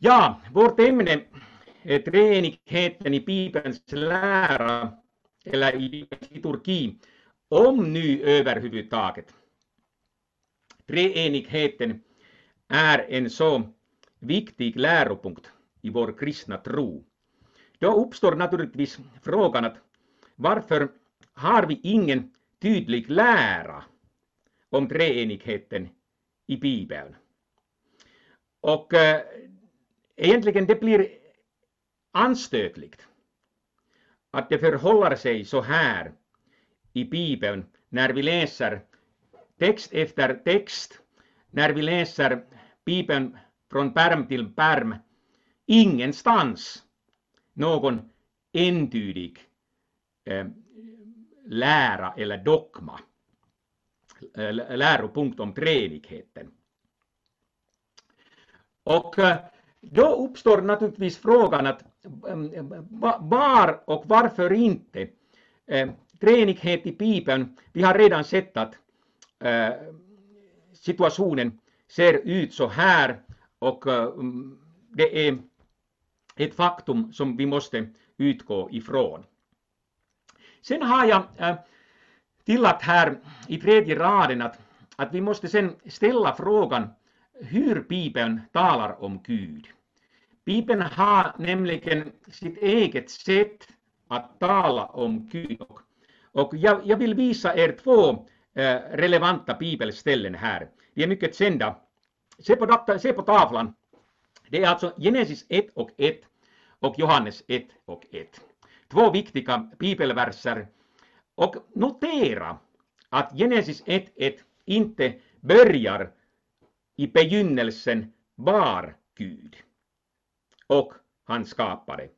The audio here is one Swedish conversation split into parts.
Ja, vårt ämne är treenigheten i Bibelns lära eller i liturgi, om nu överhuvudtaget. Treenigheten är en så viktig läropunkt i vår kristna tro. Då uppstår naturligtvis frågan att varför har vi ingen tydlig lära om treenigheten i Bibeln? Och eh, egentligen det blir anstötligt att det förhåller sig så här i Bibeln när vi läser text efter text, när vi läser Bibeln från pärm till pärm, ingenstans någon entydig eh, lära eller dogma, eh, läropunkt om treenigheten. Och eh, då uppstår naturligtvis frågan att mm, mm, var och varför inte? Eh, Treenighet i Bibeln, vi har redan sett att eh, situationen ser ut så här och mm, det är ett faktum som vi måste utgå ifrån. Sen har jag eh, tillagt här i tredje raden att, att vi måste sen ställa frågan hur Bibeln talar om Gud. Bibeln har nämligen sitt eget sätt att tala om Gud. Och jag, jag vill visa er två eh, relevanta bibelställen här. De är mycket kända. Se på, se på tavlan. Det är alltså Genesis 1 och 1 och Johannes 1 och 1. Två viktiga bibelverser. Och notera att Genesis 1 1 inte börjar i begynnelsen var Gud och han skapade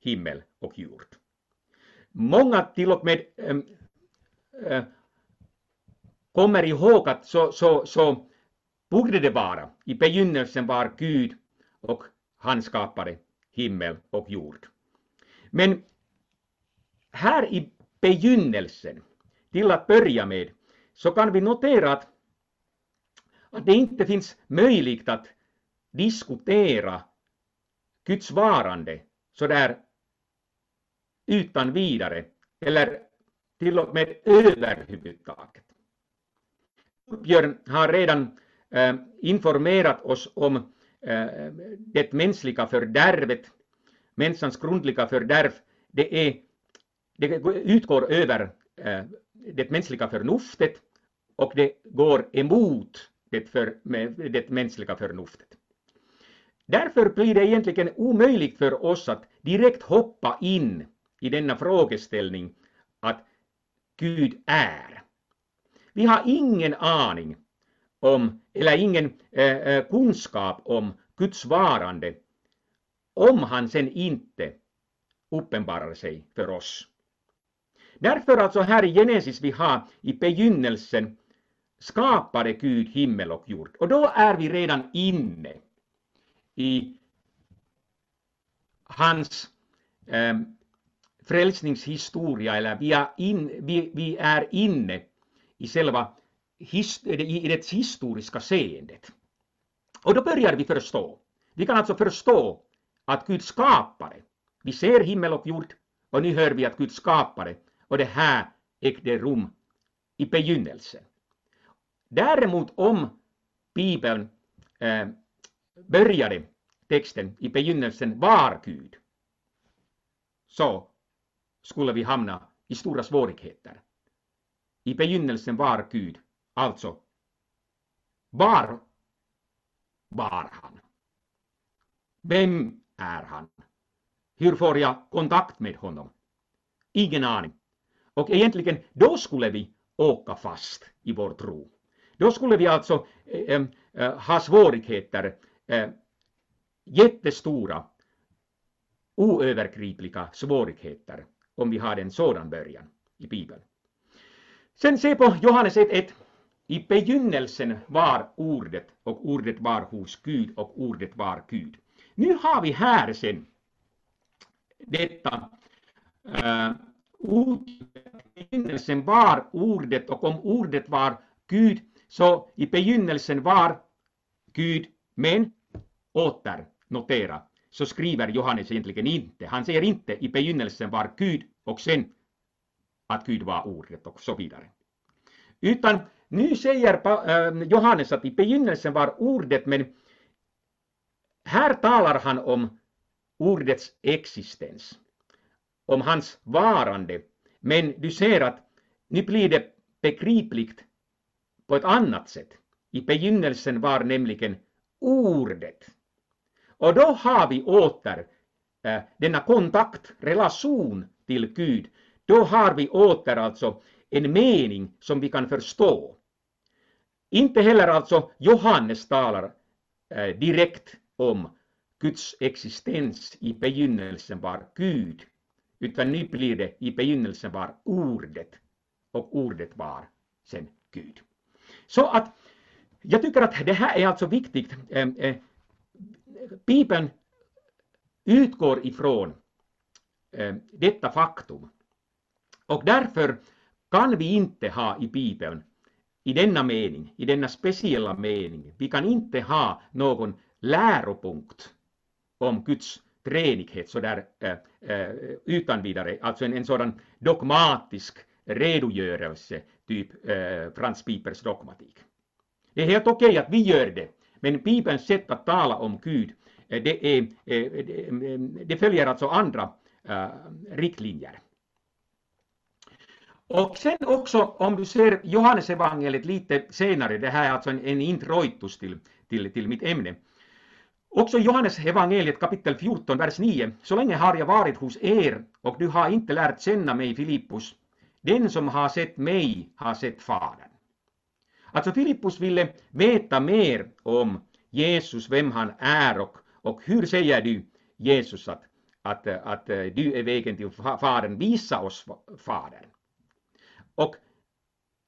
himmel och jord. Många till och med ähm, äh, kommer ihåg att så, så, så borde det vara. I begynnelsen var Gud och han skapade himmel och jord. Men här i begynnelsen, till att börja med, så kan vi notera att, att det inte finns möjligt att diskutera Guds varande sådär utan vidare eller till och med överhuvudtaget. Björn har redan eh, informerat oss om eh, det mänskliga fördärvet, människans grundliga fördärv, det, är, det utgår över eh, det mänskliga förnuftet och det går emot det, för, det mänskliga förnuftet. Därför blir det egentligen omöjligt för oss att direkt hoppa in i denna frågeställning att Gud är. Vi har ingen aning om, eller ingen äh, kunskap om Guds varande om han sen inte uppenbarar sig för oss. Därför alltså här i Genesis vi har i begynnelsen skapade Gud himmel och jord. Och då är vi redan inne i hans eh, frälsningshistoria, eller vi är, in, vi, vi är inne i själva his, i det historiska seendet. Och då börjar vi förstå. Vi kan alltså förstå att Gud skapade. Vi ser himmel och jord och nu hör vi att Gud skapade och det här ägde rum i begynnelsen. Däremot om Bibeln eh, började texten i begynnelsen var Gud, så skulle vi hamna i stora svårigheter. I begynnelsen var Gud, alltså var var han? Vem är han? Hur får jag kontakt med honom? Ingen aning. Och egentligen, då skulle vi åka fast i vår tro. Då skulle vi alltså äh, äh, ha svårigheter eh, jättestora oövergripliga svårigheter om vi har en sådan början i Bibeln. Sen se på Johannes 1.1. I begynnelsen var ordet och ordet var hos Gud och ordet var Gud. Nu har vi här sen detta uh, begynnelsen var ordet och om ordet var Gud så i begynnelsen var Gud men åter notera så skriver Johannes egentligen inte. Han säger inte i begynnelsen var Gud och sen att Gud var ordet och så vidare. Utan nu säger eh, Johannes att i begynnelsen var ordet, men här talar han om ordets existens, om hans varande. Men du ser att nu blir det begripligt på ett annat sätt. I begynnelsen var nämligen ordet. Och då har vi åter eh, denna kontakt, relation till Gud. Då har vi åter alltså en mening som vi kan förstå. Inte heller alltså Johannes talar eh, direkt om Guds existens i begynnelsen var Gud, utan nu blir det i begynnelsen var ordet och ordet var sen Gud. Så att jag tycker att det här är alltså viktigt. Eh, eh Bibeln utgår ifrån eh, detta faktum. Och därför kan vi inte ha i Bibeln, i denna mening, i denna speciella mening, vi kan inte ha någon läropunkt om Guds treenighet sådär äh, eh, äh, eh, utan vidare, alltså en, en sådan dogmatisk redogörelse, typ äh, Frans Pipers dogmatik. Det är helt okej okay att vi gör det, men Bibelns sätt att tala om Gud, eh, det, är, eh, eh, det följer alltså andra riktlinjer. Och sen också om du ser Johannes evangeliet lite senare, det här är alltså en, en introitus till, till, till mitt ämne, Också Johannes evangeliet kapitel 14, vers 9. Så länge har jag varit hos er och du har inte lärt känna mig, Filippus. Den som har sett mig har sett Fadern. Alltså Filippus ville veta mer om Jesus, vem han är och, och hur säger du Jesus att, att, att eh, du är vägen till Fadern, visa oss Fadern. Och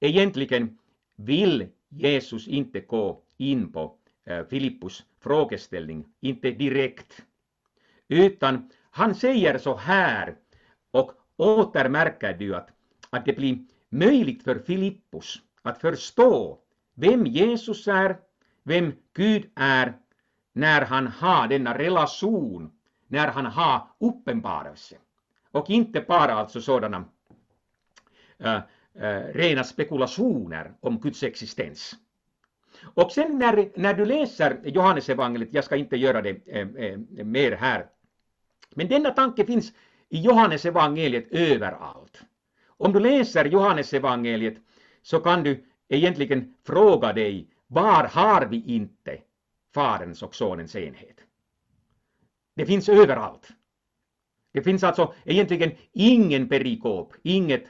egentligen vill Jesus inte gå in på eh, Filippus frågeställning, inte direkt. Utan han säger så här, och åter märker du att, att det blir möjligt för Filippus att förstå vem Jesus är, vem Gud är, när han har denna relation, när han har uppenbarelse. Och inte bara alltså sådana äh, äh, rena spekulationer om Guds existens. Och sen när, när du läser Johannesevangeliet, jag ska inte göra det äh, mer här, men denna tanke finns i Johannesevangeliet överallt. Om du läser Johannesevangeliet så kan du egentligen fråga dig, var har vi inte Faderns och Sonens enhet? Det finns överallt. Det finns alltså egentligen ingen perikop, inget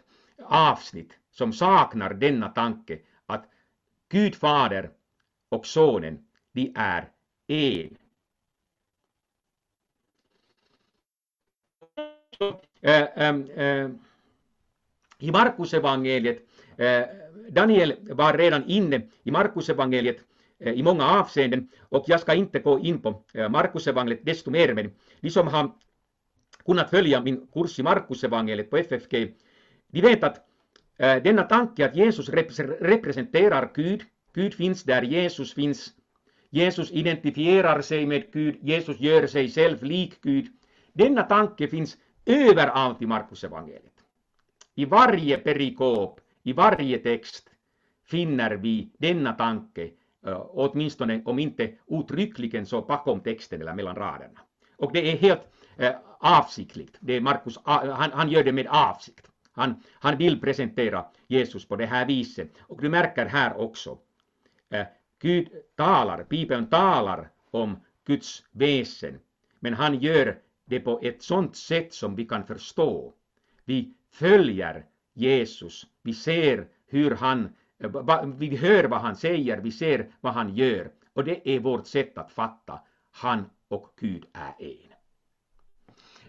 avsnitt som saknar denna tanke att Gud Fader och Sonen, de är en. Eh, eh, eh, I Markusevangeliet, Daniel var redan inne i Markusevangeliet eh, i många avseenden och jag ska inte gå in på eh, Markusevangeliet desto mer, men de som har kunnat följa min kurs i Markusevangeliet på FFG, de vet att eh, denna tanke att Jesus representerar Gud Gud finns där Jesus finns. Jesus identifierar sig med Gud, Jesus gör sig själv lik Gud. Denna tanke finns överallt i Markusevangeliet. I varje perikop, i varje text finner vi denna tanke, åtminstone om inte uttryckligen så bakom texten eller mellan raderna. Och det är helt avsiktligt. Det är Markus, han, han gör det med avsikt. Han, han vill presentera Jesus på det här viset. Och du märker här också Eh, Gud talar, Bibeln talar om Guds väsen, men han gör det på ett sådant sätt som vi kan förstå. Vi följer Jesus, vi ser hur han, eh, vi hör vad han säger, vi ser vad han gör och det är vårt sätt att fatta, han och Gud är en.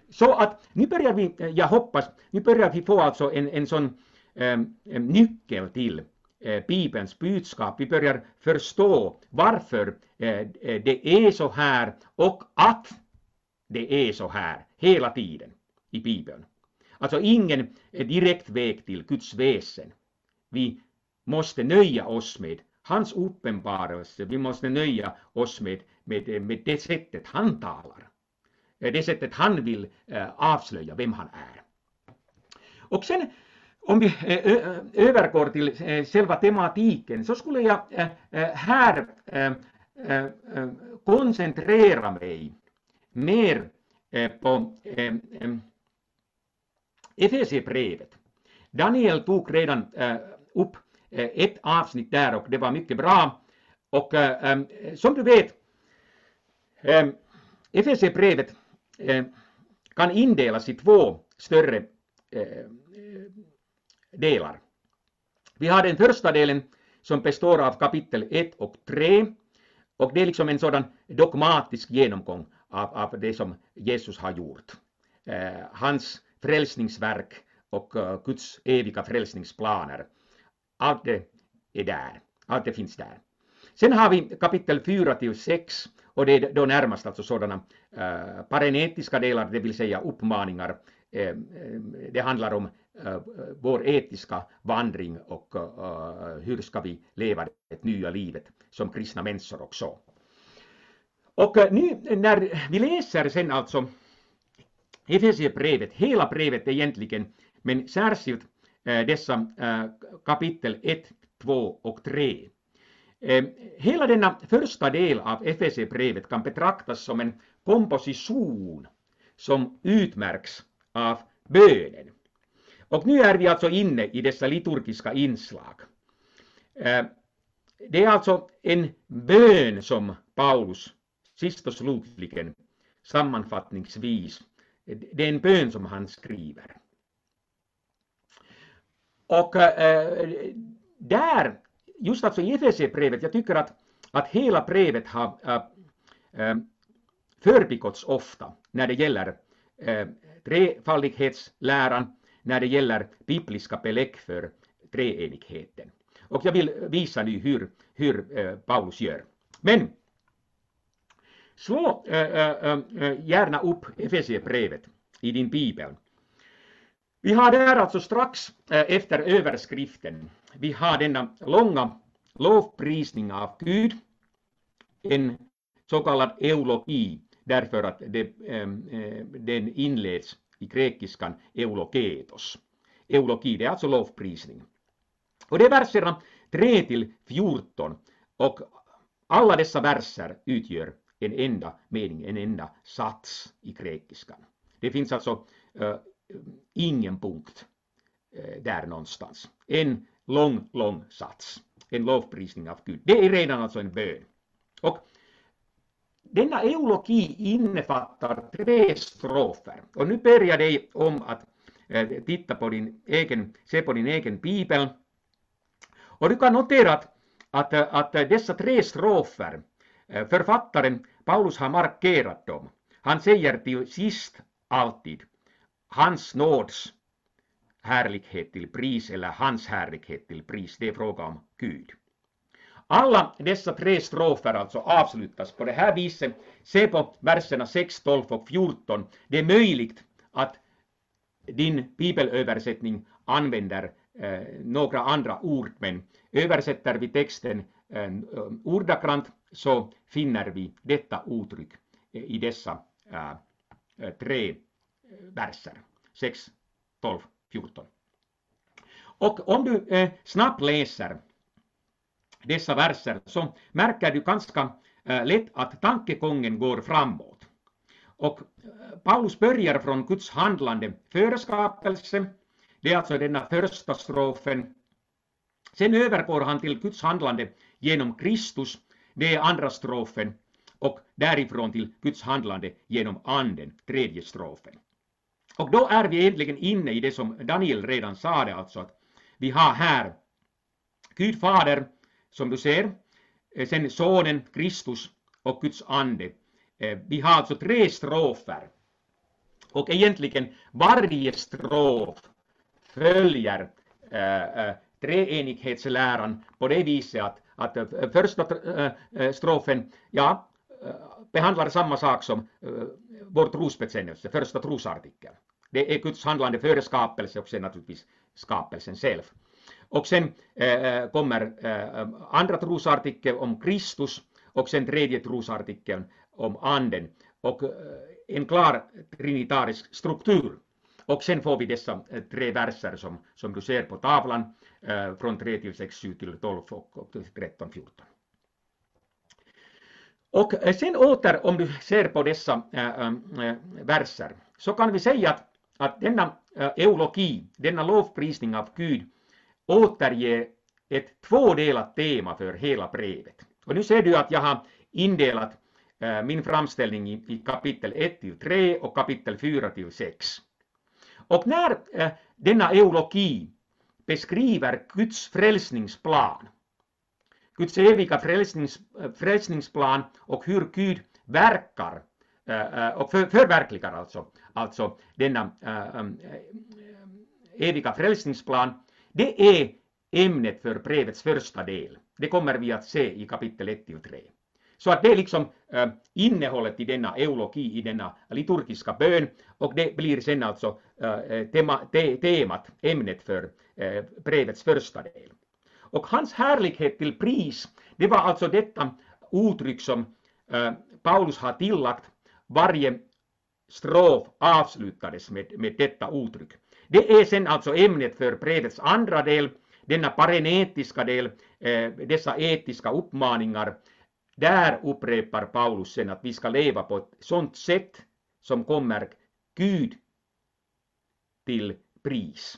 Så att nu börjar vi, eh, jag hoppas, nu börjar vi få alltså en, en sån eh, nyckel till Eh, Bibelns budskap. Vi börjar förstå varför eh, eh, det är så här och att det är så här hela tiden i Bibeln. Alltså ingen direkt väg till Guds väsen. Vi måste nöja oss med hans uppenbarelse, vi måste nöja oss med med, med det sättet han talar. Det sättet han vill avslöja vem han är. Och sen om vi övergår till själva tematiken så skulle jag här koncentrera mig mer på Efesierbrevet. Daniel tog redan äh, upp äh, ett avsnitt där och det var mycket bra. Och äh, ähm, som du vet, ähm, Efesierbrevet kan indelas i två större delar. Vi har den första delen som består av kapitel 1 och 3 och det är liksom en sådan dogmatisk genomgång av, av det som Jesus har gjort. Hans frälsningsverk och eh, Guds eviga frälsningsplaner. Allt det är där. Allt det finns där. Sen har vi kapitel 4 till 6 och det är då närmast alltså sådana äh, parenetiska delar, det vill säga uppmaningar. Äh, det handlar om äh, vår etiska vandring och hur ska vi leva det nya livet som kristna människor också. Och nu när vi läser sen alltså Efesierbrevet, hela brevet egentligen, men särskilt eh, dessa eh, kapitel 1, 2 och 3 eh, hela denna första del av Efesierbrevet kan betraktas som en komposition som utmärks av bönen. Och nu är vi alltså inne i dessa liturgiska inslag. Det är alltså en bön som Paulus sist och slutligen sammanfattningsvis, det är en bön som han skriver. Och äh, där just alltså i Efesierbrevet, jag tycker att, att hela brevet har äh, förbigåtts ofta när det gäller äh, trefaldighetsläran, när det gäller bibliska belägg för treenigheten. Och jag vill visa nu hur, hur Paulus gör. Men slå äh, äh, gärna upp Efesierbrevet i din bibel. Vi har där alltså strax efter överskriften vi har denna långa lovprisning av Gud, en så kallad eulogi, därför att det, äh, den inleds i grekiskan eulogetos. Eulogi, det är alltså lovprisning. Och det är verserna 3 till 14 och alla dessa verser utgör en enda mening, en enda sats i grekiskan. Det finns alltså äh, ingen punkt äh, där någonstans. En lång, lång sats. En lovprisning av Gud. Det är redan alltså en bön. Och denna eulogi innefattar tre strofer. Och nu ber jag dig om att eh, titta på din egen, se på din egen bibel. Och du kan notera att, att, att dessa tre strofer, eh, författaren Paulus har markerat dem. Han säger till sist alltid hans nåds härlighet till pris eller hans härlighet till pris. Det är fråga om Gud. Alla dessa tre strofer alltså avslutas på det här viset. Se på verserna 6, 12 och 14. Det är möjligt att din bibelöversättning använder Eh, några andra ord, men översätter vi texten eh, eh, ordagrant så finner vi detta uttryck i dessa tre verser. 6, 12 14. Och om du eh, snabbt läser dessa verser så märker du ganska eh, lätt att tankegången går framåt. Och eh, Paulus börjar från Guds handlande före skapelsen, det är alltså denna första strofen. Sen övergår han till Guds handlande genom Kristus, det är andra strofen, och därifrån till Guds handlande genom anden, tredje strofen. Och då är vi egentligen inne i det som Daniel redan sade, alltså att vi har här Gud Fader, som du ser, eh, sen Sonen Kristus och Guds ande. Eh, vi har alltså tre strofer. Och egentligen varje strof följer eh, eh, treenighetsläran på det viset att, att eh, första strofen ja, behandlar samma sak som vår trosbekännelse, första trosartikeln. Det är Guds handlande före skapelse och sen naturligtvis skapelsen själv. Och sen äh, kommer äh, andra trosartikeln om Kristus och sen tredje trosartikeln om anden och en klar trinitarisk struktur. Och sen får vi dessa eh, tre verser som, som du ser på tavlan eh, från 3 till 6, 7 till 12 och, och 13, 14. Och eh, sen åter om du ser på dessa äh, äh, verser så kan vi säga att, att denna äh, eulogi, denna lovprisning av Gud återger ett tvådelat tema för hela brevet. Och nu ser du att jag har indelat min framställning i, i kapitel 1 till 3 och kapitel 4 till 6. Och när eh, denna eulogi beskriver Guds frälsningsplan Guds eviga frälsnings, eh, frälsningsplan och hur Gud verkar eh, och för, förverkligar alltså, alltså denna äh, eviga frälsningsplan, det är ämnet för brevets första del. Det kommer vi att se i kapitel 1 till 3. Så att det är liksom äh, innehållet i denna eulogi, i denna liturgiska bön och det blir sen alltså äh, tema, te, temat, ämnet för äh, brevets första del. Och hans härlighet till pris, det var alltså detta uttryck som äh, Paulus har tillagt. Varje strof avslutades med, med detta uttryck. Det är sen alltså ämnet för brevets andra del, denna parenetiska del, äh, dessa etiska uppmaningar. Där upprepar Paulus sen att vi ska leva på ett sådant sätt som kommer Gud till pris.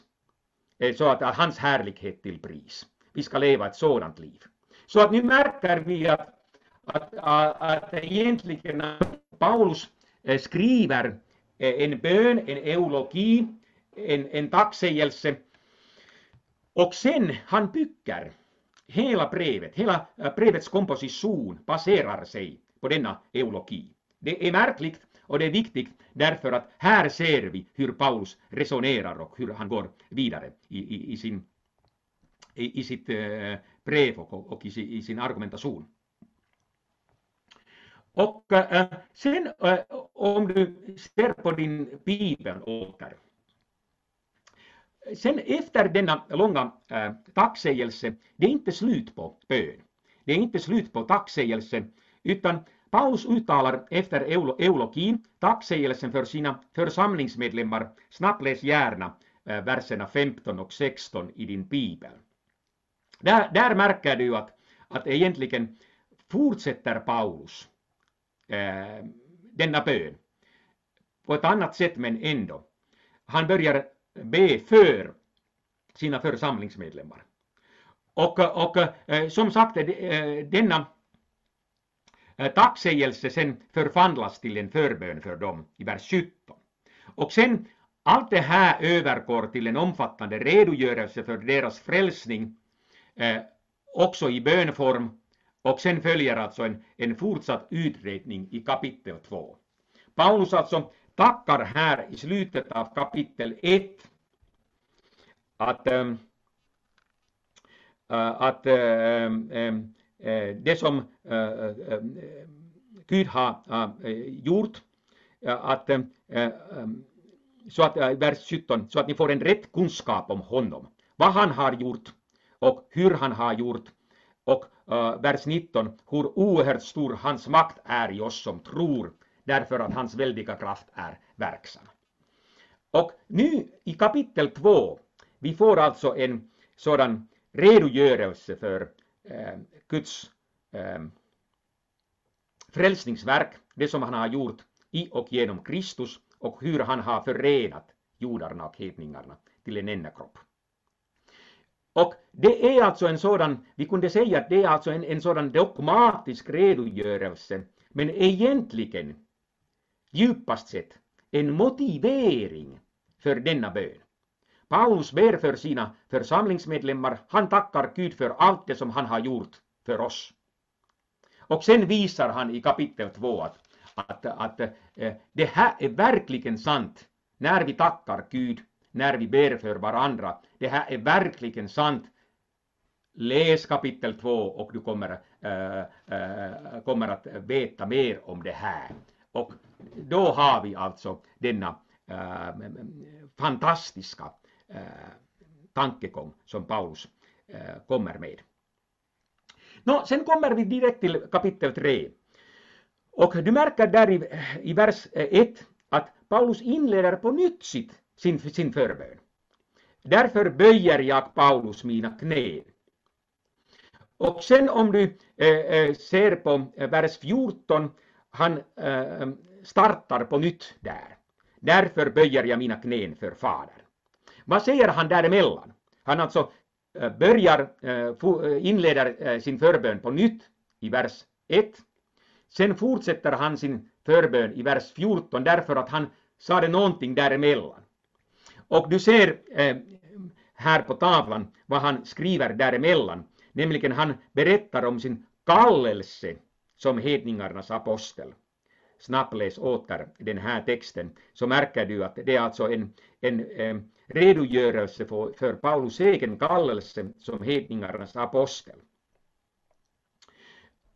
Eh, så att, hans härlighet till pris vi ska leva ett sådant liv. Så att nu märker vi att, att, att, att egentligen Paulus eh, skriver eh, en bön, en eulogi, en, en tacksägelse och sen han bygger hela brevet, hela eh, brevets komposition baserar sig på denna eulogi. Det är märkligt och det är viktigt därför att här ser vi hur Paulus resonerar och hur han går vidare i, i, i sin i, i sitt eh, brev och, och i, i, sin argumentation. Och eh, sen om du ser på din bibel åter. Sen efter denna långa äh, tacksägelse, det är inte slut på bön. Det är inte slut på tacksägelse, utan Paulus uttalar efter eulogin tacksägelsen för sina församlingsmedlemmar. Snabbläs gärna eh, verserna 15 och 16 i din bibel. Där, där märker du att, att egentligen fortsätter Paulus äh, denna bön på ett annat sätt men ändå. Han börjar be för sina församlingsmedlemmar. Och, och eh, som sagt, eh, denna eh, tacksägelse sen förvandlas till en förbön för dem i vers 17. Och sen allt det här övergår till en omfattande redogörelse för deras frälsning eh, också i bönform och sen följer alltså en, en fortsatt utredning i kapitel 2. Paulus alltså tackar här i slutet av kapitel 1 att, äh, att äh, äh, det som Gud har gjort, att, så att, vers 17, så att ni får en rätt kunskap om honom, vad han har gjort och hur han har gjort. Och vers 19, hur oerhört stor hans makt är i oss som tror, därför att hans väldiga kraft är verksam. Och nu i kapitel 2, vi får alltså en sådan redogörelse för eh, Guds eh, frälsningsverk, det som han har gjort i och genom Kristus och hur han har förenat judarna och hedningarna till en enda kropp. Och det är alltså en sådan, vi kunde säga att det är alltså en, en sådan dogmatisk redogörelse, men egentligen djupast sett en motivering för denna bön. Paulus ber för sina församlingsmedlemmar, han tackar Gud för allt det som han har gjort för oss. Och sen visar han i kapitel 2 att, att, att eh, det här är verkligen sant när vi tackar Gud när vi ber för varandra. Det här är verkligen sant. Läs kapitel 2 och du kommer, äh, äh, kommer att veta mer om det här. Och då har vi alltså denna äh, fantastiska äh, tankegång som Paulus äh, kommer med. Nå, sen kommer vi direkt till kapitel 3. Och du märker där i, i vers äh, 1 att Paulus inleder på nytt sitt, sin, sin förbön. Därför böjer jag Paulus mina knän. Och sen om du äh, ser på vers 14, han äh, startar på nytt där. Därför böjer jag mina knän för Fadern. Vad säger han däremellan? Han alltså eh, börjar, eh, eh, inleder sin förbön på nytt i vers 1. Sen fortsätter han sin förbön i vers 14 därför att han sade någonting däremellan. Och du ser ehm, här på tavlan vad han skriver däremellan, nämligen han berättar om sin kallelse som hedningarnas apostel. Snabbläs åter den här texten så märker du att det är alltså en, en eh, redogörelse för, för Paulus egen kallelse som hedningarnas apostel.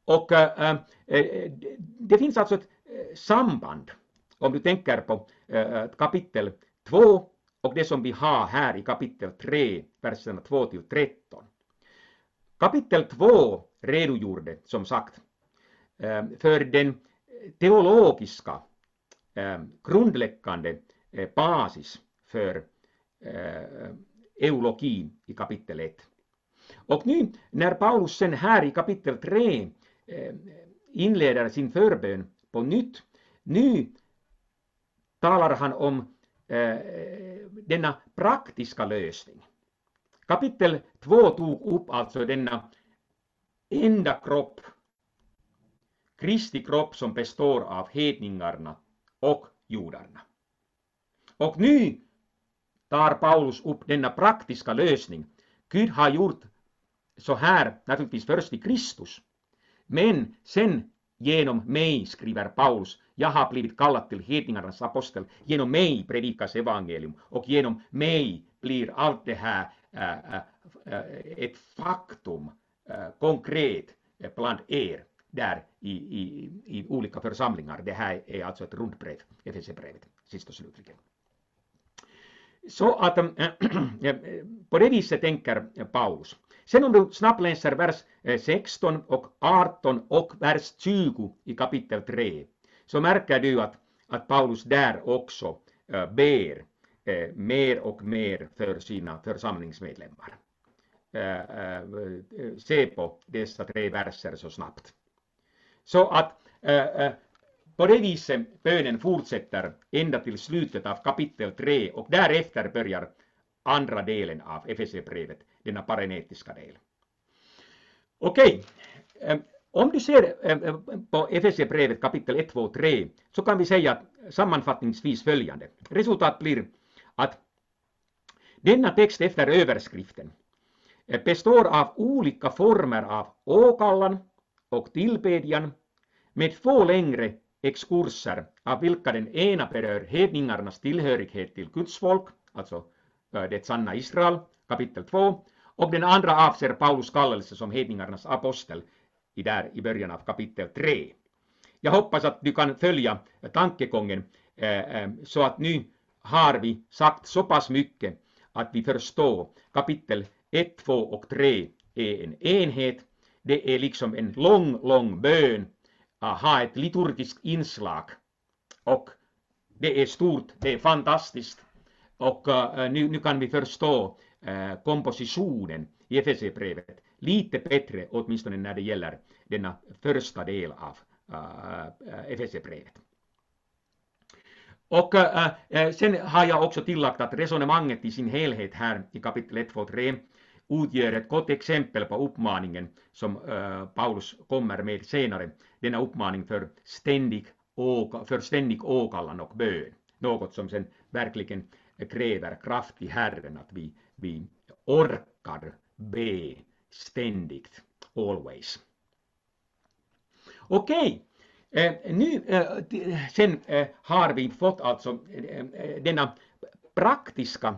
Och äh, äh, det finns alltså ett eh, samband om du tänker på kapitel 2 och det som vi har här i kapitel 3, verserna 2 till 13. Kapitel 2 redogjorde som sagt Ehm, för den eh, teologiska ehm, grundläggande eh, basis för eh, eulogin i kapitel 1. Och nu när Paulus sen här i kapitel 3 ehm, inleder sin förbön på nytt, nu talar han om denna praktiska lösning. Kapitel 2 tog upp alltså denna enda kropp, Kristi kropp som består av hedningarna och judarna. Och nu tar Paulus upp denna praktiska lösning. Gud har gjort så här naturligtvis först i Kristus, men sen genom mig, skriver Paulus, jag har blivit kallad till hedningarnas apostel. Genom mig predikas evangelium och genom mig blir allt det här äh, äh, ett faktum, äh, konkret bland er där i, i, i olika församlingar. Det här är alltså ett rundbrev, Efesierbrevet, sist och slutligen. Så att ähm, på det viset tänker Paulus. Sen om du snabbt läser vers eh, 16 och 18 och vers 20 i kapitel 3 så märker du att, att Paulus där också äh, ber äh, mer och mer för sina församlingsmedlemmar. Äh, se på dessa tre verser så snabbt. Så att eh, eh, på det viset bönen fortsätter ända till slutet av kapitel 3 och därefter börjar andra delen av Efesierbrevet, denna parenetiska del. Okej, eh, om du ser på FSC-brevet kapitel 1, 2, 3 så kan vi säga sammanfattningsvis följande. Resultat blir att denna text efter överskriften består av olika former av åkallan och tillbedjan med två längre exkurser av vilka den ena berör hedningarnas tillhörighet till Guds folk, alltså eh, det sanna Israel, kapitel 2, och den andra avser Paulus kallelse som hedningarnas apostel i, där, i början av kapitel 3. Jag hoppas att du kan följa eh, tankegången eh, så att nu har vi sagt så pass mycket att vi förstår kapitel 1, 2 och 3 är en enhet. Det är liksom en lång, lång bön att ha ett liturgiskt inslag och det är stort, det är fantastiskt och uh, nu, nu kan vi förstå uh, kompositionen i Efesierbrevet lite bättre, åtminstone när det gäller denna första del av uh, Efesierbrevet. Och sen har jag också tillagt att resonemanget i sin helhet här i kapitel 1, 2, 3 utgör ett gott exempel på uppmaningen som uh, Paulus kommer med senare, denna uppmaning för ständig, åka, för ständig åkallan och bön. Något som sen verkligen kräver kraft i Herren, att vi, vi orkar be ständigt, always. Okej, okay. eh, nu eh, sen eh, har vi fått alltså eh, denna praktiska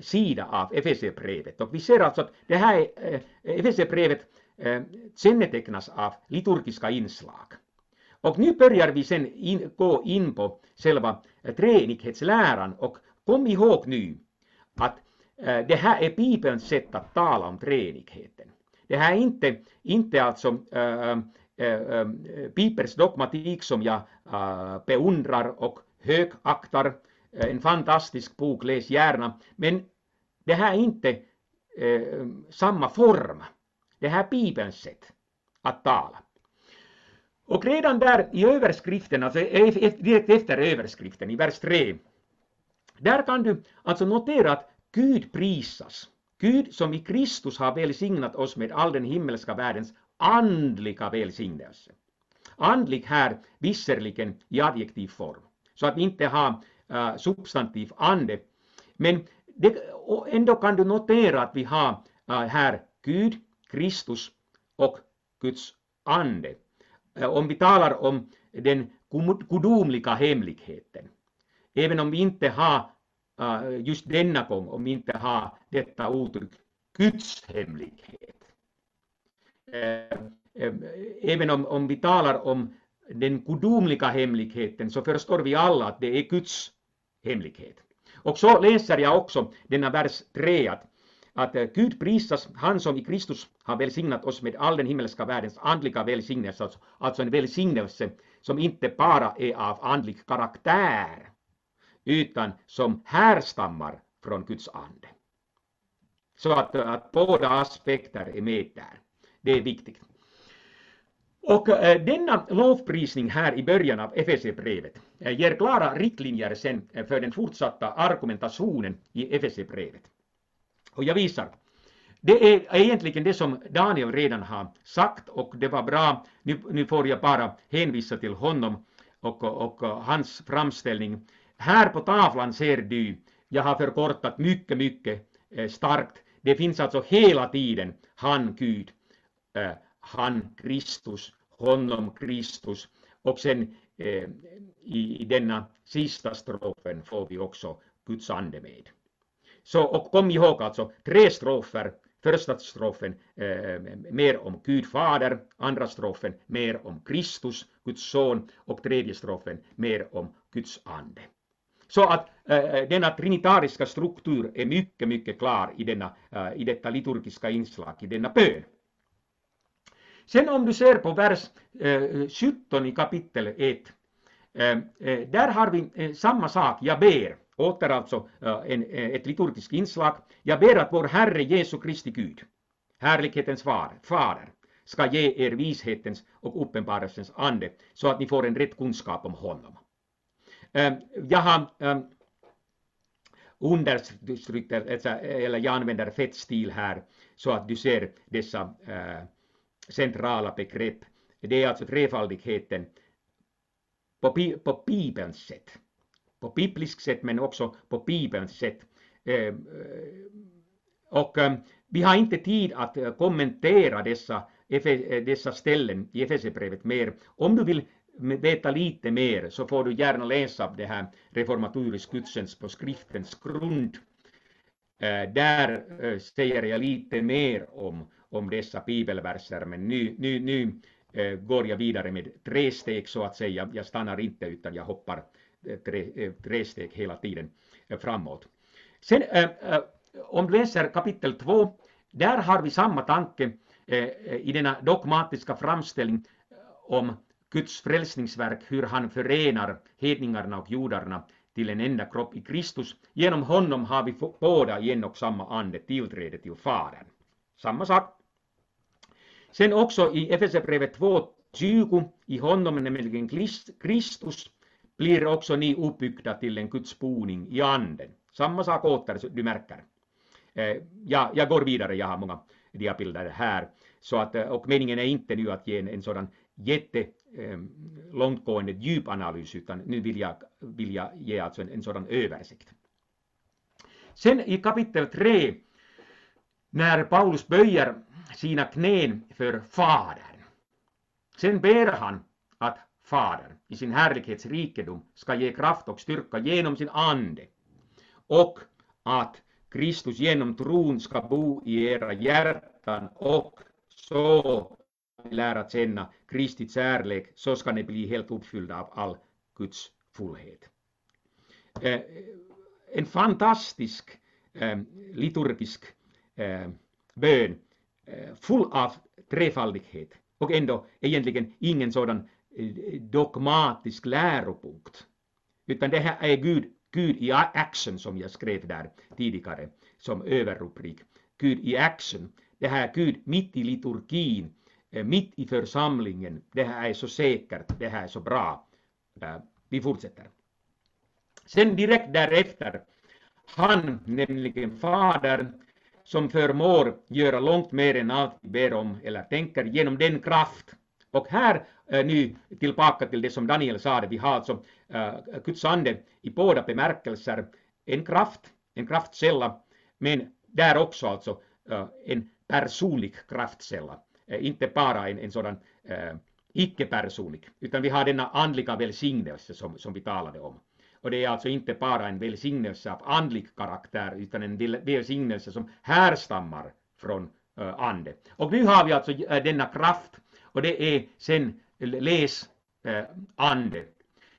sida av Efesierbrevet och vi ser alltså att det här Efesierbrevet kännetecknas av liturgiska inslag. Och nu börjar vi sen in, gå in på själva treenighetsläran och kom ihåg nu att det här är Bibelns sätt att tala om treenigheten. Det här är inte, inte alltså äh, äh, Pipers dogmatik som jag äh, beundrar och högaktar. Eh, en fantastisk bok, läs gärna. Men det här är inte eh, samma form. Det här är Bibelns sätt att tala. Och redan där i överskriften, alltså e-, e-, direkt efter överskriften i vers 3, där kan du alltså notera att Gud prisas. Gud som i Kristus har välsignat oss med all den himmelska världens andliga välsignelse. Andlig här visserligen i adjektiv form, så att vi inte har uh, substantiv ande. Men det, ändå kan du notera att vi har äh, här Gud, Kristus och Guds ande. Äh, om vi talar om den gudomliga hemligheten, även om vi inte har just denna gång, om vi inte har detta uttryck Guds hemlighet. Även om, om vi talar om den gudomliga hemligheten så förstår vi alla att det är Guds hemlighet. Och så läser jag också denna vers 3 att, att eh, Gud prisas, han som i Kristus har välsignat oss med all den himmelska världens andliga välsignelse, alltså, alltså en välsignelse som inte bara är av andlig karaktär, utan som härstammar från Guds ande. Så att, att båda aspekter är med där. Det är viktigt. Och eh, denna lovprisning här i början av FSE-brevet eh, ger klara riktlinjer sen eh, för den fortsatta argumentationen i FSE-brevet. Och jag visar. Det är egentligen det som Daniel redan har sagt och det var bra. Nu, nu får jag bara hänvisa till honom och, och, och hans framställning här på tavlan ser du, jag har förkortat mycket, mycket starkt. Det finns alltså hela tiden han Gud, han Kristus, honom Kristus. Och sen eh, i, i denna sista strofen får vi också Guds ande med. Så, och kom ihåg alltså tre strofer. Första strofen eh, mer om Gud fader, andra strofen mer om Kristus, Guds son och tredje strofen mer om Guds ande. Så att eh, denna trinitariska struktur är mycket, mycket klar i, denna, eh, i detta liturgiska inslag, i denna bön. Sen om du ser på vers 17 i kapitel 1, där har vi eh, samma sak, jag ber, åter alltså eh, en, eh, ett liturgiskt inslag, jag ber att vår Herre Jesu Kristi Gud, härlighetens far, fader, ska ge er vishetens och uppenbarelsens ande, så att ni får en rätt kunskap om honom. Jag har understrykt, eller jag använder fettstil här, så att du ser dessa äh, centrala begrepp. Det är alltså trefaldigheten på, på Bibelns sätt. På bibliskt sätt men också på Bibelns sätt. Ehm, eh, och ehm, vi har inte tid att eh, kommentera dessa, eh, dessa ställen i Efesierbrevet mer. Om du vill veta lite mer så får du gärna läsa det här reformatorisk gudstjänst på skriftens grund. Eh, där eh, säger jag lite mer om, om dessa bibelverser, men nu, nu, nu eh, går jag vidare med tre steg så att säga. Jag stannar inte utan jag hoppar eh, tre, eh, tre steg hela tiden framåt. Sen om du läser kapitel 2, där har vi samma tanke i denna dogmatiska framställning om Guds frälsningsverk, hur han förenar hedningarna och judarna till en enda kropp i Kristus. Genom honom har vi båda i en och samma ande tillträde till Fadern. Samma sak. Sen också i Efesierbrevet 2.20, i honom nämligen Kristus, blir också ni uppbyggda till en Guds boning i anden. Samma sak åter, du märker. Ja, jag går vidare, jag har många diabilder här. Så att, eh, och meningen är inte nu att ge en, en sådan jätte Eh, långtgående djupanalys utan nu vill jag, vill jag ge alltså en, en sådan översikt. Sen i kapitel 3 när Paulus böjer sina knän för Fadern. Sen ber han att Fadern i sin härlighetsrikedom ska ge kraft och styrka genom sin ande och att Kristus genom tron ska bo i era hjärtan och så lära känna Kristi kärlek så ska ni bli helt uppfyllda av all Guds fullhet. Eh, en fantastisk eh, liturgisk eh, bön Eh, full av trefaldighet och ändå egentligen ingen sådan eh, dogmatisk läropunkt. Utan det här är Gud, Gud i action som jag skrev där tidigare som överrubrik. Gud i action. Det här Gud mitt i liturgin, eh, mitt i församlingen. Det här är så säkert, det här är så bra. Vi fortsätter. Sen direkt därefter, han, nämligen Fadern, som förmår göra långt mer än allt vi ber om eller tänker genom den kraft. Och här eh, nu tillbaka till det som Daniel sa, vi har alltså eh, Guds ande i båda bemärkelser, en kraft, en kraftkälla, men där också alltså eh, en personlig kraftkälla, eh, inte bara en, en sådan eh, icke-personlig, utan vi har denna andliga välsignelse som, som vi talade om. Och det är alltså inte bara en välsignelse av andlig karaktär utan en välsignelse som härstammar från eh, ande. Och nu har vi alltså eh, denna kraft och det är sen läs eh, ande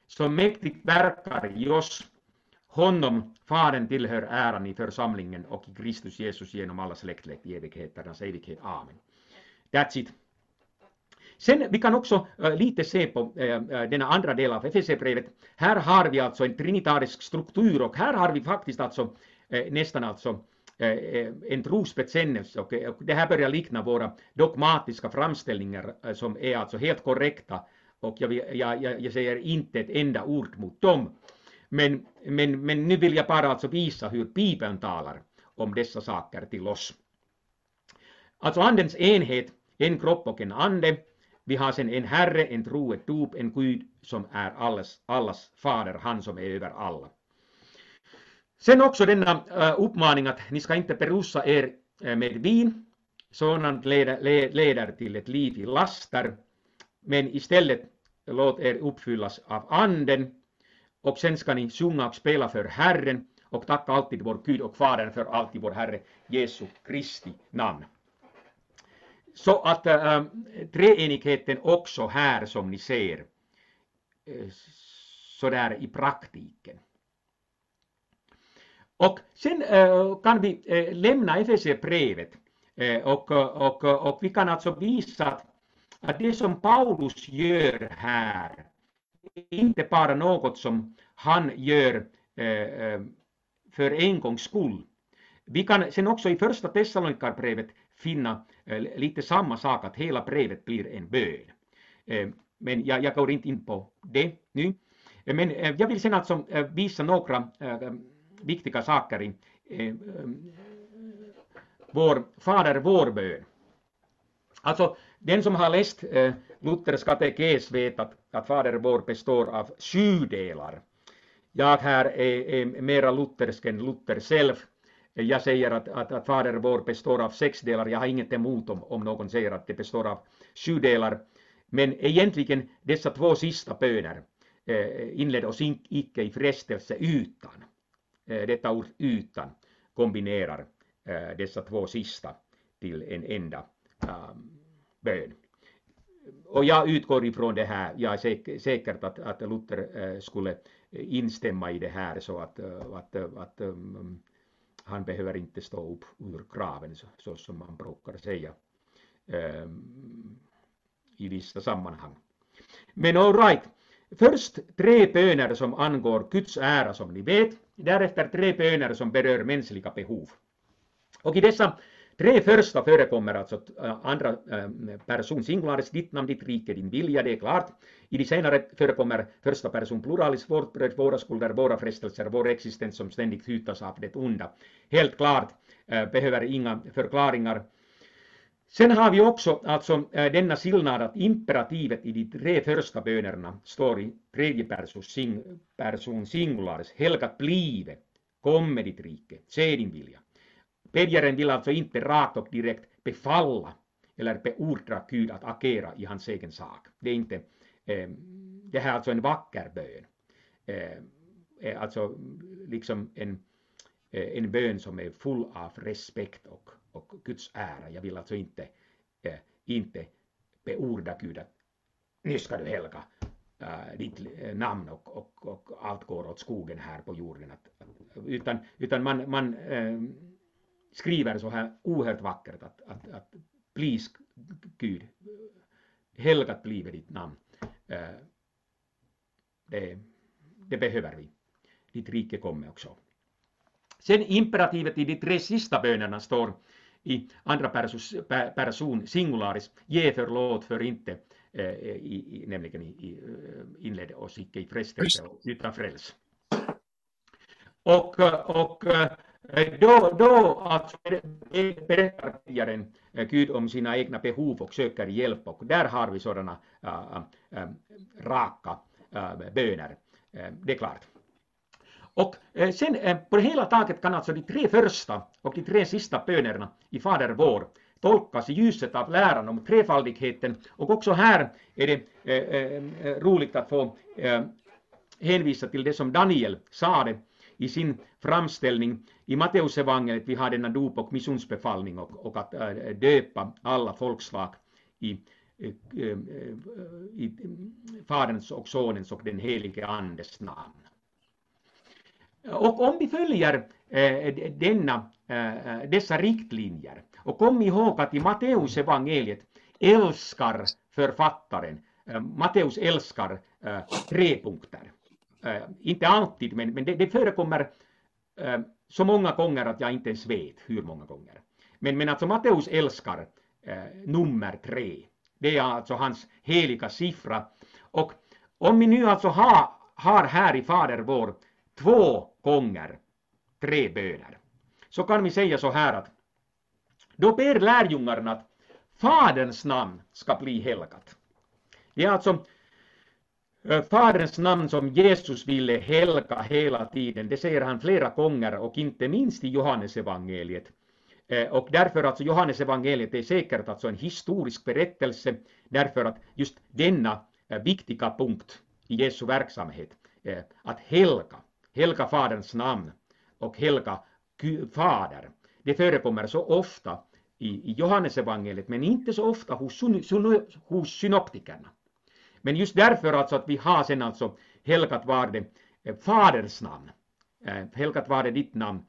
som mäktigt verkar i oss. Honom, Fadern, tillhör äran i församlingen och i Kristus Jesus genom alla släktled i evigheternas evighet. Amen. That's it. Sen vi kan också eh, lite se på eh, eh, denna andra del av FSC-brevet. Här har vi alltså en trinitarisk struktur och här har vi faktiskt alltså nästan alltså en trosbekännelse och, det här börjar likna våra dogmatiska framställningar som är alltså helt korrekta och jag, jag, jag säger inte ett enda ord mot dem. Men, men, men nu vill jag bara alltså visa hur Bibeln talar om dessa saker till oss. Alltså andens enhet, en kropp och en ande, vi har sen en Herre, en tro, ett dop, en Gud som är allas, allas fader, han som är över alla. Sen också denna äh, uppmaning att ni ska inte berusa er äh, med vin, sådant leder, leder till ett liv i laster, men istället låt er uppfyllas av anden och sen ska ni sjunga och spela för Herren och tacka alltid vår Gud och Fadern för allt i vår Herre Jesu Kristi namn. Så att äh, treenigheten också här som ni ser eh, sådär i praktiken. Och sen äh, kan vi äh, lämna Efesierbrevet äh, och, och, och vi kan alltså visa att, att det som Paulus gör här inte bara något som han gör äh, för en gångs skull. Vi kan sen också i första Thessalonikerbrevet finna eh, lite samma sak, att hela brevet blir en bön. Eh, men jag, jag går inte in på det nu. Eh, men jag vill sen alltså visa några viktiga saker i vår Fader vår-bön. Alltså, den som har läst Luthers katekes vet att, att Fader vår består av sju delar. Jag här är, är mera luthersk än Luther själv, jag säger att, att, att Fader vår består av sex delar, jag har inget emot om, om någon säger att det består av sju delar. Men egentligen dessa två sista böner eh, inled oss icke i frestelse utan. Eh, detta ord utan kombinerar eh, dessa två sista till en enda um, bön. Och jag utgår ifrån det här, jag är säker, säkert att, att Luther eh, skulle instämma i det här så att, eh, att, eh, att, att um, han behöver inte stå upp ur graven så, så som man brukar säga eh, i vissa sammanhang. Men all right. Först tre böner som angår Guds ära som ni vet, därefter tre böner som berör mänskliga behov. Och i dessa Tre första förekommer alltså eh, andra eh, person singularis, ditt namn, ditt rike, din vilja, det är klart. I de senare förekommer första person pluralis, vårt bröd, våra skulder, våra frestelser, vår existens som ständigt hytas av det onda. Helt klart, eh, behöver inga förklaringar. Sen har vi också alltså denna skillnad att imperativet i de tre första bönerna står i tredje person, sing, person singularis, helgat blive, kom med ditt rike, se din vilja. Bedjaren vill alltså inte rakt och direkt befalla eller beordra Gud att agera i hans egen sak. Det är inte, eh, det här är alltså en vacker bön. Eh, eh, alltså liksom en, eh, en bön som är full av respekt och, och Guds ära. Jag vill alltså inte, eh, inte beordra Gud att nu ska du helga äh, ditt eh, namn och, och, och allt går åt skogen här på jorden. Att, utan, utan man, man skriver så här oerhört vackert att, att, att please Gud, helgat blive ditt namn. Det, det behöver vi. Ditt rike kommer också. Sen imperativet i de tre sista bönerna står i andra person singularis, ge förlåt för inte, i, i, nämligen i, i, inledde oss icke i frestelse utan fräls. Och, och då, då alltså berättar bedjaren Gud om sina egna behov och söker hjälp och där har vi sådana äh, äh, raka äh, böner. Eh, det är klart. Och sen på det hela taget kan alltså de tre första och de tre sista bönerna i Fader vår tolkas i ljuset av läran om trefaldigheten och också här är det roligt att få hänvisa till det som Daniel sade i sin framställning i Matteusevangeliet. Vi har denna dop och missionsbefallning och, och att äh, döpa alla folkslag i, äh, äh, i Faderns och Sonens och den helige Andes namn. Och om vi följer denna, dessa riktlinjer och kom ihåg att i Matteusevangeliet älskar författaren, Matteus älskar tre punkter. Eh, inte alltid, men, men det, det förekommer eh, så många gånger att jag inte ens vet hur många gånger. Men, men alltså Matteus älskar eh, nummer tre. Det är alltså hans heliga siffra. Och om vi nu alltså har, har här i Fader vår två gånger tre böner, så kan vi säga så här att då ber lärjungarna att Faderns namn ska bli helgat. Det är alltså Faderns namn som Jesus ville helga hela tiden, det säger han flera gånger och inte minst i Johannesevangeliet. Och därför alltså Johannesevangeliet är säkert alltså en historisk berättelse därför att just denna viktiga punkt i Jesu verksamhet, att helga, helga Faderns namn och helga Fader, det förekommer så ofta i, Johannesevangeliet men inte så ofta hos, hos synoptikerna. Men just därför alltså att vi har sen alltså helgat var det eh, Faders namn, eh, helgat var det ditt namn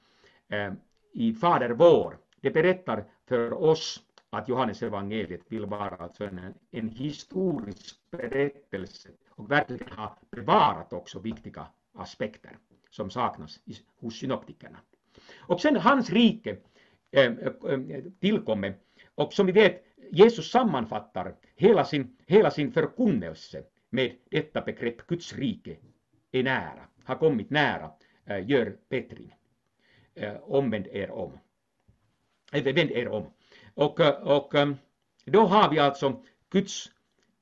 eh, i Fader vår. Det berättar för oss att Johannes evangeliet vill vara alltså en, en historisk berättelse och verkligen ha bevarat också viktiga aspekter som saknas hos synoptikerna. Och sen hans rike tillkommer och som vi vet Jesus sammanfattar hela sin, hela sin förkunnelse med detta begrepp Guds rike är nära, har kommit nära, eh, gör bättring. Eh, omvänd er om. Vänd er om. Och, eh, och då har vi alltså Guds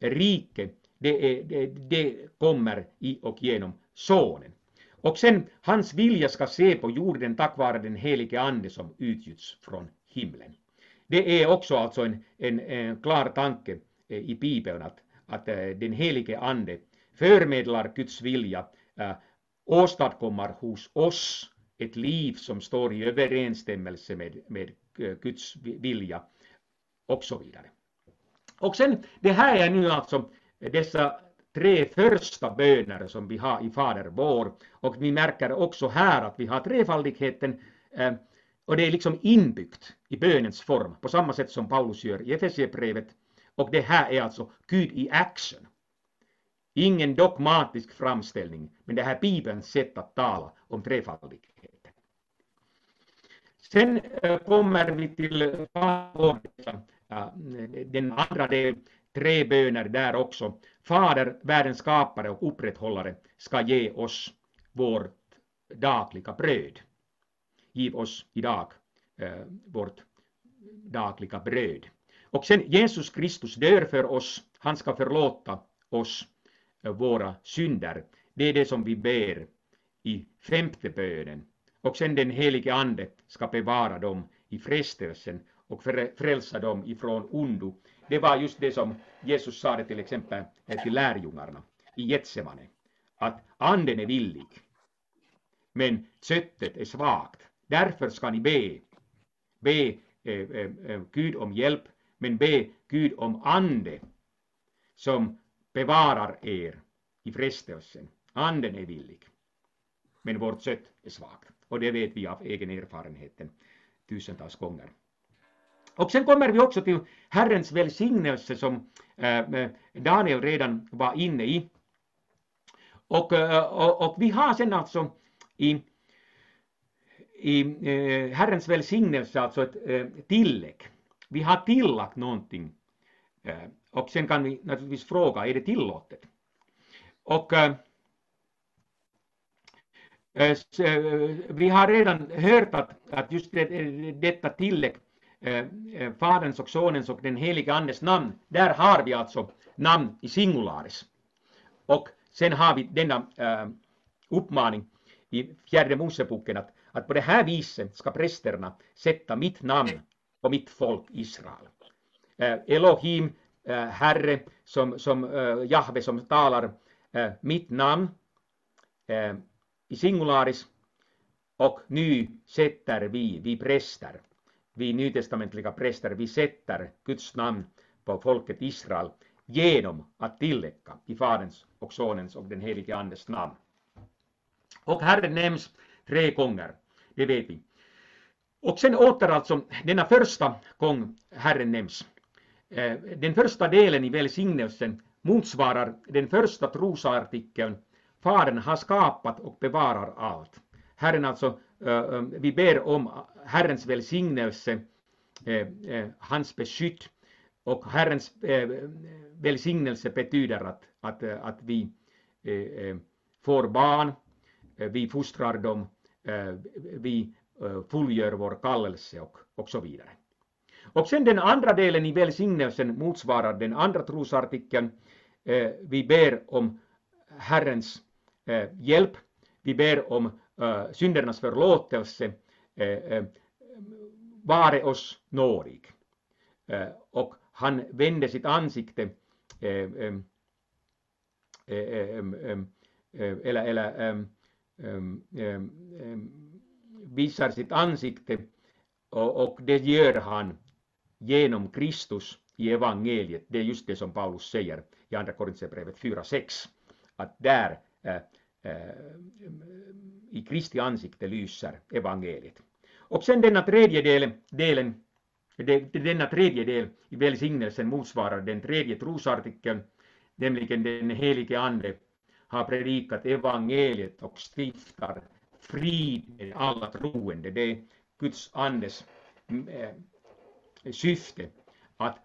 rike, det, är, det, det kommer i och genom Sonen. Och sen hans vilja ska se på jorden tack vare den helige Ande som utgjuts från himlen. Det är också alltså en, en, en klar tanke eh, i Bibeln att, att eh, den helige Ande förmedlar Guds vilja, eh, äh, åstadkommer hos oss ett liv som står i överensstämmelse med, med Guds vilja och så vidare. Och sen, det här är nu alltså dessa tre första böner som vi har i Fader vår och vi märker också här att vi har trefaldigheten äh, och det är liksom inbyggt i bönens form på samma sätt som Paulus gör i Efesierbrevet. Och det här är alltså Gud i action. Ingen dogmatisk framställning, men det här är Bibelns sätt att tala om trefaldigheten. Sen eh, kommer vi till eh, den andra delen, tre böner där också. Fader, världens skapare och upprätthållare, ska ge oss vårt dagliga bröd. Giv oss idag eh, vårt dagliga bröd. Och sen Jesus Kristus dör för oss, han ska förlåta oss eh, våra synder. Det är det som vi ber i femte bönen. Och sen den helige Ande ska bevara dem i frestelsen och frälsa dem ifrån ondo. Det var just det som Jesus sa till exempel eh, till lärjungarna i Getsemane. Att anden är villig, men köttet är svagt. Därför ska ni be. Be eh, eh, eh, Gud om hjälp, men be Gud om ande som bevarar er i frestelsen. Anden är villig, men vårt kött är svagt. Och det vet vi av egen erfarenhet tusentals gånger. Och sen kommer vi också till Herrens välsignelse som eh, eh, Daniel redan var inne i. Och, och, och vi har sen alltså i, i eh, Herrens välsignelse alltså ett eh, tillägg. Vi har tillagt någonting eh, och sen kan vi naturligtvis fråga, är det tillåtet? Och vi har redan hört att, att just det, detta tillägg, Faderns och Sonens och den helige Andes namn, där har vi alltså namn i singularis. Och sen har vi denna uppmaning i fjärde Moseboken att, att på det här viset ska prästerna sätta mitt namn på mitt folk Israel. Eh, Elohim Eh, Herre, som, som eh, Jahve som talar eh, mitt namn eh, i singularis och nu sätter vi, vi präster, vi nytestamentliga präster, vi sätter Guds namn på folket Israel genom att tillägga i Faderns och Sonens och den helige Andes namn. Och Herren nämns tre gånger, det vet vi. Och sen åter alltså denna första gång Herren nämns. Eh, den första delen i välsignelsen motsvarar den första trosartikeln Fadern har skapat och bevarar allt. Herren alltså, eh, eh, vi ber om Herrens välsignelse, hans beskydd och Herrens välsignelse betyder att, att, att vi får barn, vi fostrar dem, Eh, vi eh, fullgör vår kallelse och, och så vidare. Och sen den andra delen i välsignelsen motsvarar den andra trosartikeln. Eh, vi ber om Herrens eh, hjälp. Vi ber om eh, syndernas förlåtelse. Eh, vare oss nådig. Och han vände sitt ansikte eller, eller Ehm, ehm, ehm, visar sitt ansikte och, och det gör han genom Kristus i evangeliet. Det är just det som Paulus säger i Andra Korintierbrevet 4.6. Att där äh, äh, i Kristi ansikte lyser evangeliet. Och sen denna tredje del, delen, denna tredje del i välsignelsen motsvarar den tredje trosartikeln, nämligen den helige Ande har predikat evangeliet och stiftar frid med alla troende. Det är Guds andes äh, syfte att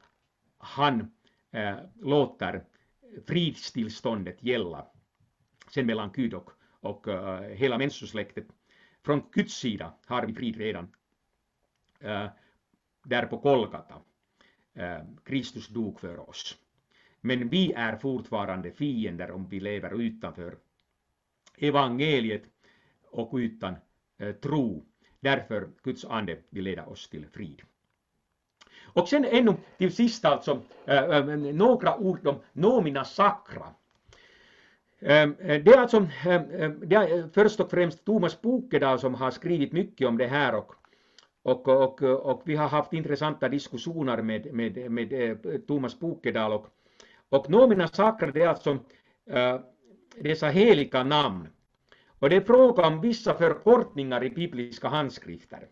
han äh, låter fridstillståndet gälla sen mellan Gud och, och äh, hela människosläktet. Från Guds sida har vi frid redan. Där på Kolgata. Kristus dog för oss. Men vi är fortfarande fiender om vi lever utanför evangeliet och utan eh, tro. Därför Guds ande vill leda oss till frid. Och sen ännu till sist alltså eh, eh några ord om nomina sakra. Ehm, eh, det är alltså ehm, ehm, det är först och främst Thomas Bokedal som har skrivit mycket om det här och, och, och, och vi har haft intressanta diskussioner med, med, med Thomas Bokedal och, och nomina sakra det är alltså eh, dessa heliga namn. Och det är fråga om vissa förkortningar i bibliska handskrifter.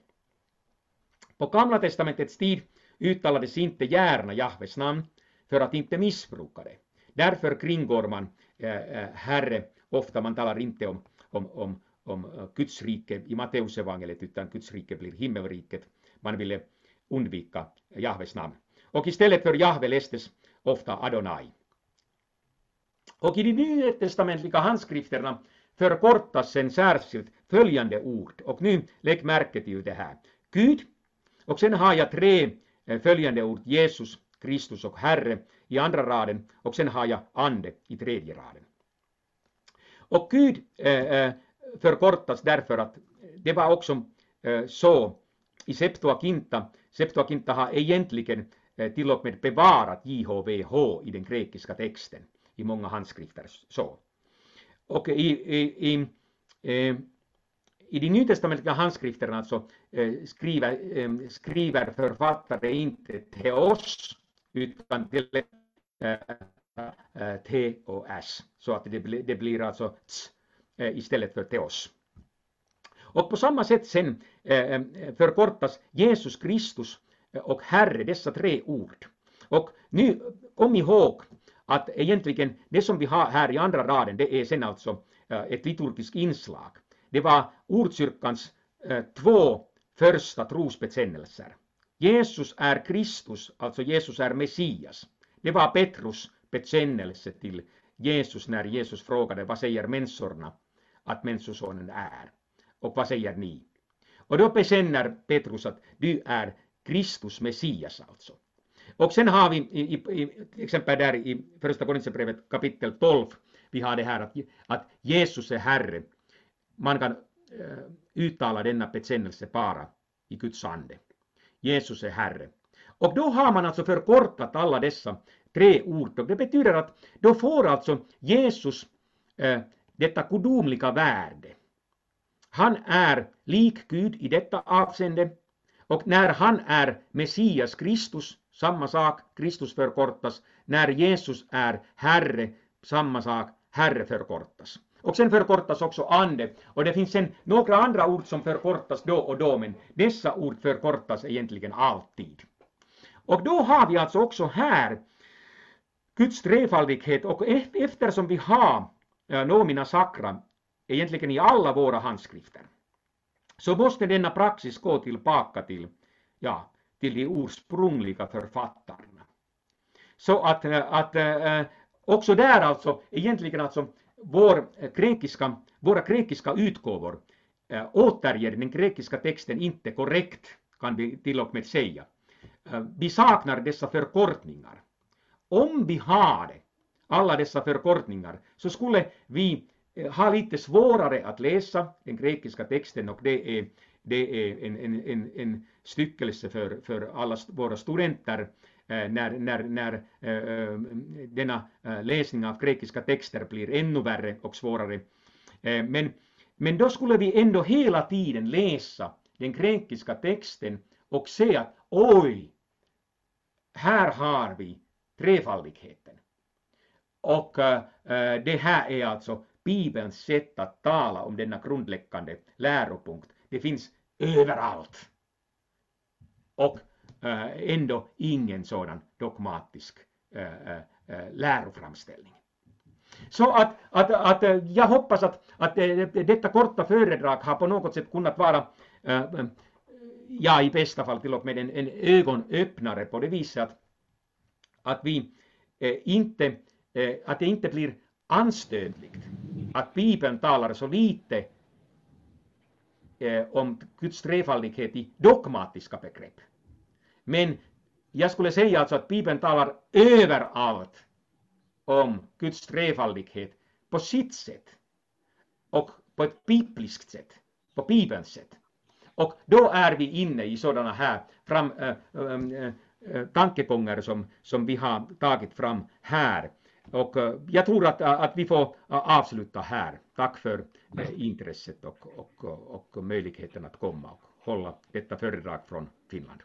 På Gamla testamentets tid uttalades inte gärna Jahves namn för att inte missbruka det. Därför kringgår man äh, Herre, ofta man talar inte om, om, om, om Guds rike i Matteusevangeliet utan Guds rike blir himmelriket. Man ville undvika Jahves namn. Och istället för Jahve lästes ofta Adonai. Och i de nytestamentliga handskrifterna förkortas sen särskilt följande ord. Och nu lägg märke till det här. Gud, och sen har jag tre eh, följande ord Jesus, Kristus och Herre i andra raden och sen har jag ande i tredje raden. Och Gud eh, eh förkortas därför att eh, det var också så i Septuaginta. Septuaginta har egentligen Eh, till och med bevarat JHVH i den grekiska texten i många handskrifter. Så. Och i, i, i eh, i de nytestamentliga handskrifterna alltså, eh, skriver, eh, skriver författare inte 'teos' utan till eh, T och S. Så att det, blir, det blir alltså ts, istället för 'teos'. Och på samma sätt sen förkortas Jesus Kristus och Herre, dessa tre ord. Och nu, kom ihåg att egentligen det som vi har här i andra raden, det är sen alltså eh, ett liturgiskt inslag. Det var ordkyrkans eh, två första trosbekännelser. Jesus är Kristus, alltså Jesus är Messias. Det var Petrus bekännelse till Jesus när Jesus frågade vad säger människorna att Människosonen är? Och vad säger ni? Och då bekänner Petrus att du är Kristus Messias alltså. Och sen har vi i, i, till exempel där i första Korinthierbrevet kapitel 12, vi har det här att, att Jesus är Herre. Man kan äh, uttala denna bekännelse bara i Guds ande. Jesus är Herre. Och då har man alltså förkortat alla dessa tre ord och det betyder att då får alltså Jesus äh, detta gudomliga värde. Han är lik Gud i detta avseende och när han är Messias Kristus, samma sak, Kristus förkortas, när Jesus är Herre, samma sak, Herre förkortas. Och sen förkortas också ande. Och det finns sen några andra ord som förkortas då och då, men dessa ord förkortas egentligen alltid. Och då har vi alltså också här Guds trefaldighet och eftersom vi har eh, nomina sakra egentligen i alla våra handskrifter så måste denna praxis gå tillbaka till, ja, till de ursprungliga författarna. Så att, att eh, också där alltså, egentligen alltså vår grekiska, våra grekiska utgåvor eh, återger den grekiska texten inte korrekt, kan vi till och med säga. Eh, vi saknar dessa förkortningar. Om vi hade alla dessa förkortningar så skulle vi Eh, har ha lite svårare att läsa den grekiska texten och det är, det är en, en, en, en styckelse för, för alla våra studenter eh, när, när, när eh, denna läsning av grekiska texter blir ännu värre och svårare. Men, men då skulle vi ändå hela tiden läsa den grekiska texten och se att oj, här har vi trefaldigheten. Och det här är alltså Bibelns sätt att tala om denna grundläggande läropunkt. Det finns överallt. Och eh, ändå ingen sådan dogmatisk eh, eh, läroframställning. Så att, att, att jag hoppas att, att detta korta föredrag har på något sätt kunnat vara, ja i bästa fall till och med en, en ögonöppnare på det viset att, att vi inte, att det inte blir anstötligt att Bibeln talar så lite eh, om Guds trefaldighet i dogmatiska begrepp. Men jag skulle säga alltså att Bibeln talar överallt om Guds trefaldighet på sitt sätt och på ett bibliskt sätt, på Bibelns sätt. Och då är vi inne i sådana här fram, äh, äh, äh, tankegångar som, som vi har tagit fram här. Och eh, jag tror att, eh, att vi får eh, avsluta här. Tack för intresset och, och, och möjligheten att komma och hålla detta föredrag från Finland.